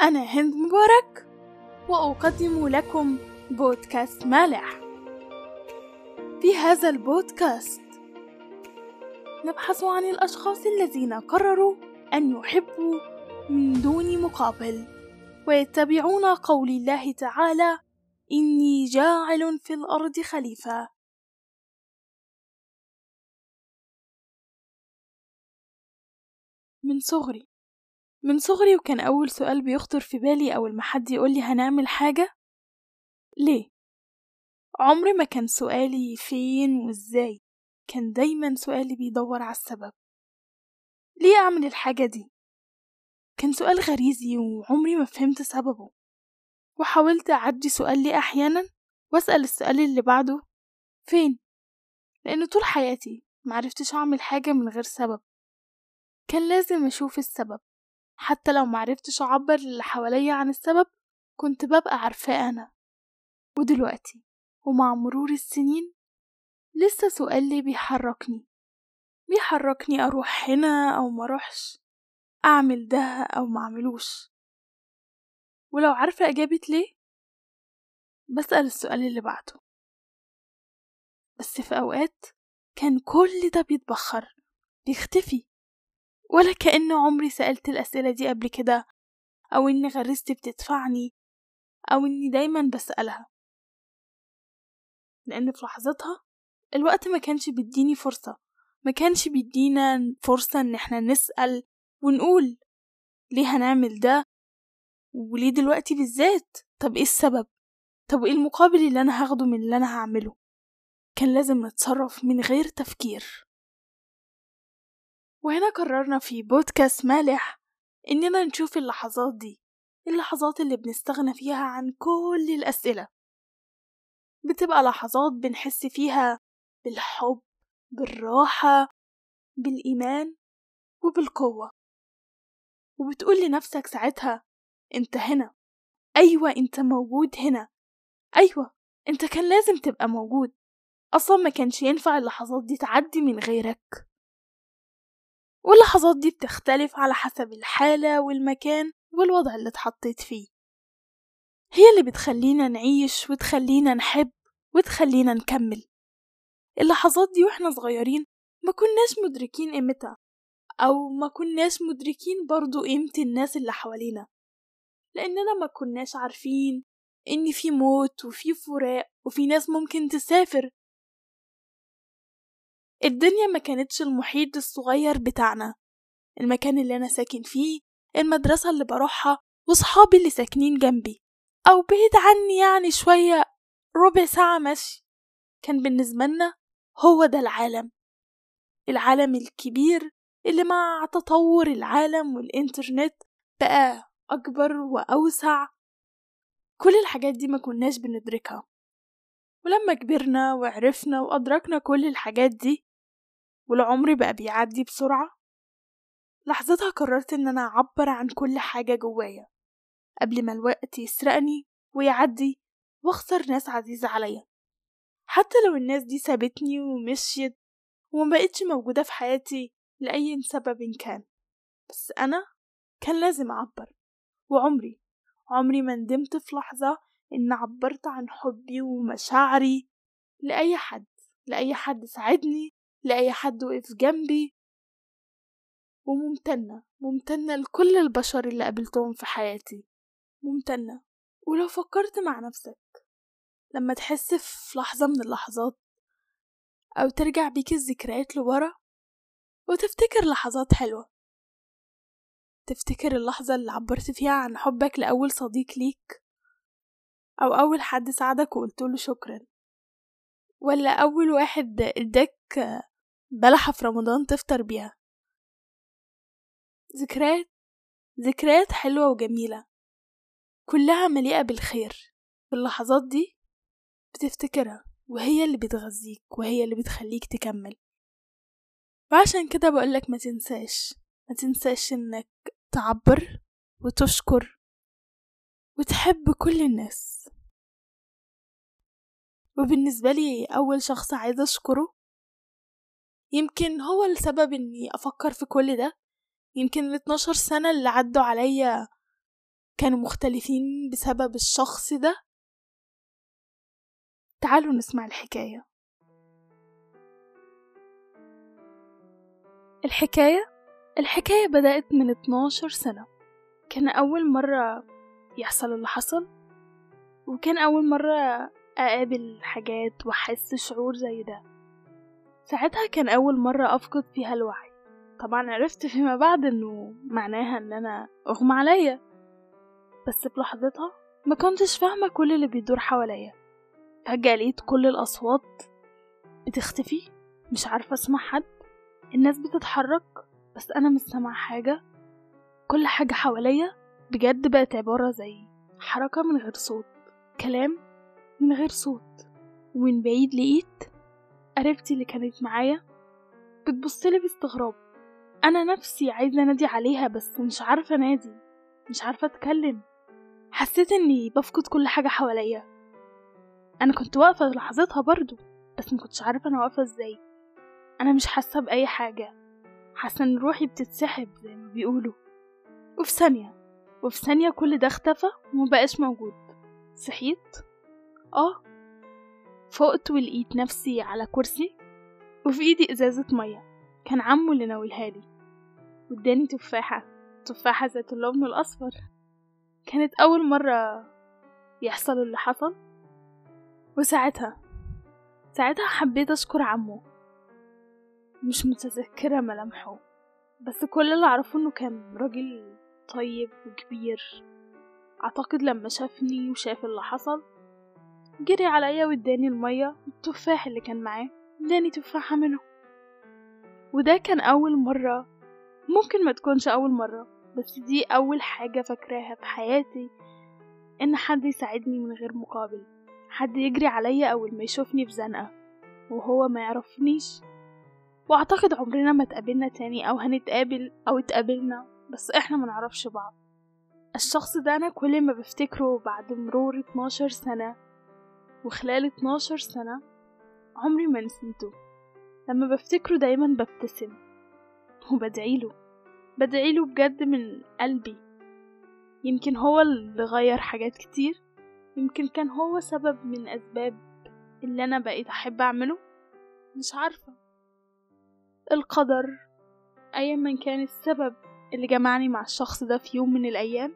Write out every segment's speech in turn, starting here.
أنا هند مبارك وأقدم لكم بودكاست مالح. في هذا البودكاست نبحث عن الأشخاص الذين قرروا أن يحبوا من دون مقابل ويتبعون قول الله تعالى إني جاعل في الأرض خليفة من صغري من صغري وكان أول سؤال بيخطر في بالي أول ما حد يقولي هنعمل حاجة ليه؟ عمري ما كان سؤالي فين وإزاي كان دايما سؤالي بيدور على السبب ليه أعمل الحاجة دي؟ كان سؤال غريزي وعمري ما فهمت سببه وحاولت أعدي سؤال ليه أحيانا وأسأل السؤال اللي بعده فين؟ لأن طول حياتي معرفتش أعمل حاجة من غير سبب كان لازم أشوف السبب حتى لو معرفتش أعبر للي حواليا عن السبب كنت ببقى عارفاه أنا. ودلوقتي ومع مرور السنين لسه سؤالي بيحركني؟ بيحركني أروح هنا أو مروحش أعمل ده أو معملوش ولو عارفة إجابة ليه؟ بسأل السؤال اللي بعده. بس في أوقات كان كل ده بيتبخر بيختفي. ولا كأن عمري سألت الأسئلة دي قبل كده أو إن غريزتي بتدفعني أو إني دايما بسألها. لأن في لحظتها الوقت ما كانش بيديني فرصة ما كانش بيدينا فرصة إن إحنا نسأل ونقول ليه هنعمل ده وليه دلوقتي بالذات؟ طب إيه السبب؟ طب إيه المقابل اللي أنا هاخده من اللي أنا هعمله؟ كان لازم نتصرف من غير تفكير. وهنا قررنا في بودكاست مالح إننا نشوف اللحظات دي اللحظات اللي بنستغنى فيها عن كل الأسئلة. بتبقى لحظات بنحس فيها بالحب بالراحة بالإيمان وبالقوة. وبتقول لنفسك ساعتها أنت هنا. أيوة أنت موجود هنا. أيوة أنت كان لازم تبقى موجود. أصلا ما كانش ينفع اللحظات دي تعدي من غيرك. واللحظات دي بتختلف على حسب الحالة والمكان والوضع اللي اتحطيت فيه. هي اللي بتخلينا نعيش وتخلينا نحب وتخلينا نكمل. اللحظات دي وإحنا صغيرين ما كناش مدركين قيمتها أو ما كناش مدركين برضو قيمة الناس اللي حوالينا. لأننا ما كناش عارفين إن في موت وفي فراق وفي ناس ممكن تسافر الدنيا ما كانتش المحيط الصغير بتاعنا. المكان اللي أنا ساكن فيه المدرسة اللي بروحها وصحابي اللي ساكنين جنبي. أو بعيد عني يعني شوية ربع ساعة مشي. كان بالنسبة لنا هو ده العالم. العالم الكبير اللي مع تطور العالم والإنترنت بقى أكبر وأوسع. كل الحاجات دي ما كناش بندركها. ولما كبرنا وعرفنا وأدركنا كل الحاجات دي والعمر بقى بيعدي بسرعة. لحظتها قررت إن أنا أعبر عن كل حاجة جوايا. قبل ما الوقت يسرقني ويعدي واخسر ناس عزيزة عليا. حتى لو الناس دي سابتني ومشيت ومبقتش موجودة في حياتي لأي سبب كان. بس أنا كان لازم أعبر. وعمري عمري ما ندمت في لحظة إن عبرت عن حبي ومشاعري لأي حد لأي حد ساعدني لأي حد وقف جنبي وممتنة ممتنة لكل البشر اللي قابلتهم في حياتي. ممتنة. ولو فكرت مع نفسك لما تحس في لحظة من اللحظات أو ترجع بيك الذكريات لورا وتفتكر لحظات حلوة. تفتكر اللحظة اللي عبرت فيها عن حبك لأول صديق ليك أو أول حد ساعدك وقلتله شكرا. ولا أول واحد اداك بلحة في رمضان تفطر بيها. ذكريات ذكريات حلوة وجميلة. كلها مليئة بالخير. اللحظات دي بتفتكرها وهي اللي بتغذيك وهي اللي بتخليك تكمل. وعشان كده بقولك ما تنساش ما تنساش إنك تعبر وتشكر وتحب كل الناس. وبالنسبة لي أول شخص عايزة أشكره يمكن هو السبب إني أفكر في كل ده. يمكن ال 12 سنة اللي عدوا عليا كانوا مختلفين بسبب الشخص ده. تعالوا نسمع الحكاية. الحكاية؟ الحكاية بدأت من 12 سنة. كان أول مرة يحصل اللي حصل وكان أول مرة أقابل حاجات وأحس شعور زي ده. ساعتها كان أول مرة أفقد فيها الوعي. طبعا عرفت فيما بعد إنه معناها إن أنا أغمى عليا. بس في لحظتها ما كنتش فاهمة كل اللي بيدور حواليا. فجأة لقيت كل الأصوات بتختفي. مش عارفة أسمع حد. الناس بتتحرك. بس أنا مش سامعة حاجة. كل حاجة حواليا بجد بقت عبارة زي حركة من غير صوت. كلام من غير صوت. ومن بعيد لقيت قريبتي اللي كانت معايا بتبصلي باستغراب. أنا نفسي عايزة أنادي عليها بس مش عارفة أنادي مش عارفة أتكلم. حسيت إني بفقد كل حاجة حواليا. أنا كنت واقفة لحظتها برضو بس مكنتش عارفة أنا واقفة إزاي. أنا مش حاسة بأي حاجة. حاسة إن روحي بتتسحب زي ما بيقولوا. وفي ثانية وفي ثانية كل ده اختفى ومبقاش موجود. صحيت؟ آه فقت ولقيت نفسي على كرسي وفي إيدي إزازة مية. كان عمو اللي ناولها لي واداني تفاحة تفاحة ذات اللون الأصفر. كانت أول مرة يحصل اللي حصل. وساعتها ساعتها حبيت أشكر عمو. مش متذكرة ملامحه بس كل اللي أعرفه إنه كان راجل طيب وكبير. أعتقد لما شافني وشاف اللي حصل جري عليا واداني المية والتفاح اللي كان معاه اداني تفاحة منه. وده كان أول مرة ممكن ما تكونش أول مرة بس دي أول حاجة فاكراها في حياتي إن حد يساعدني من غير مقابل. حد يجري عليا أول ما يشوفني في زنقة وهو ما يعرفنيش. وأعتقد عمرنا ما اتقابلنا تاني أو هنتقابل أو اتقابلنا بس إحنا ما نعرفش بعض. الشخص ده أنا كل ما بفتكره بعد مرور 12 سنة وخلال 12 سنة عمري ما نسيته. لما بفتكره دايما ببتسم. وبدعيله بدعيله بجد من قلبي. يمكن هو اللي غير حاجات كتير. يمكن كان هو سبب من أسباب اللي أنا بقيت أحب أعمله. مش عارفة. القدر. أيا من كان السبب اللي جمعني مع الشخص ده في يوم من الأيام.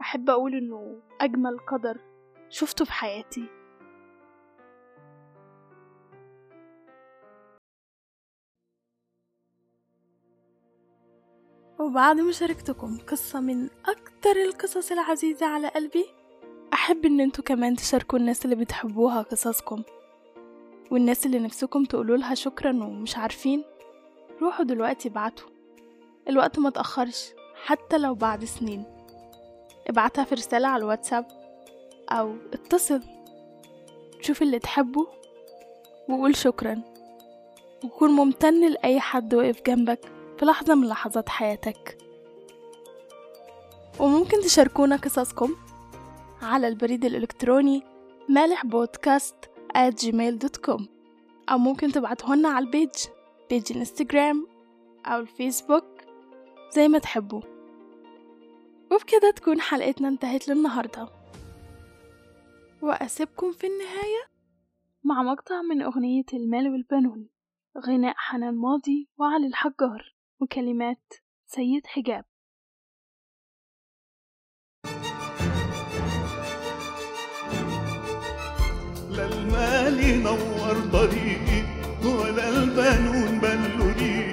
أحب أقول إنه أجمل قدر شفته في حياتي. وبعد مشاركتكم قصة من أكتر القصص العزيزة على قلبي. أحب إن أنتوا كمان تشاركوا الناس اللي بتحبوها قصصكم. والناس اللي نفسكم تقولوا لها شكرا ومش عارفين روحوا دلوقتي ابعتوا. الوقت ما تأخرش حتى لو بعد سنين. ابعتها في رسالة على الواتساب أو اتصل. شوف اللي تحبه وقول شكرا. وكون ممتن لأي حد وقف جنبك. في لحظة من لحظات حياتك. وممكن تشاركونا قصصكم على البريد الإلكتروني مالح podcast at gmail.com أو ممكن تبعتوهولنا على ال page page الانستجرام أو الفيسبوك زي ما تحبوا. وبكده تكون حلقتنا انتهت للنهاردة. وأسيبكم في النهاية مع مقطع من أغنية المال والبنون غناء حنان ماضي وعلي الحجار. وكلمات سيد حجاب. لا المال ينور طريقي ولا البنون بلوري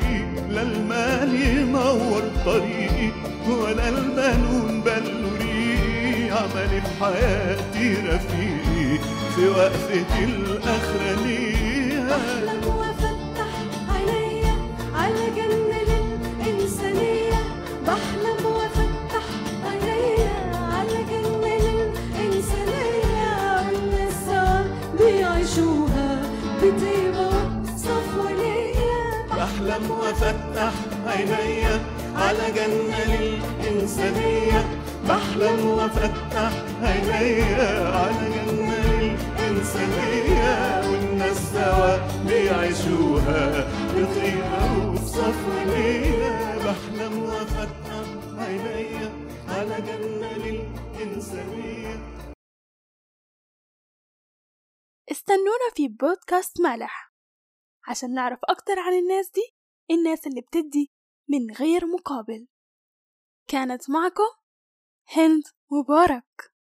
لا المال ينور طريقي ولا البنون بلوري عمل في حياتي رفيقي في وقفتي الأخرانية. بحلم وافتح عينيا على جنة للإنسانية. بحلم وافتح عينيا على جنة للإنسانية. والناس سوا بيعيشوها بطيبة وبصفوانية بحلم وافتح عينيا على جنة للإنسانية. استنونا في بودكاست مالح عشان نعرف أكتر عن الناس دي. الناس اللي بتدي من غير مقابل. كانت معكم هند مبارك.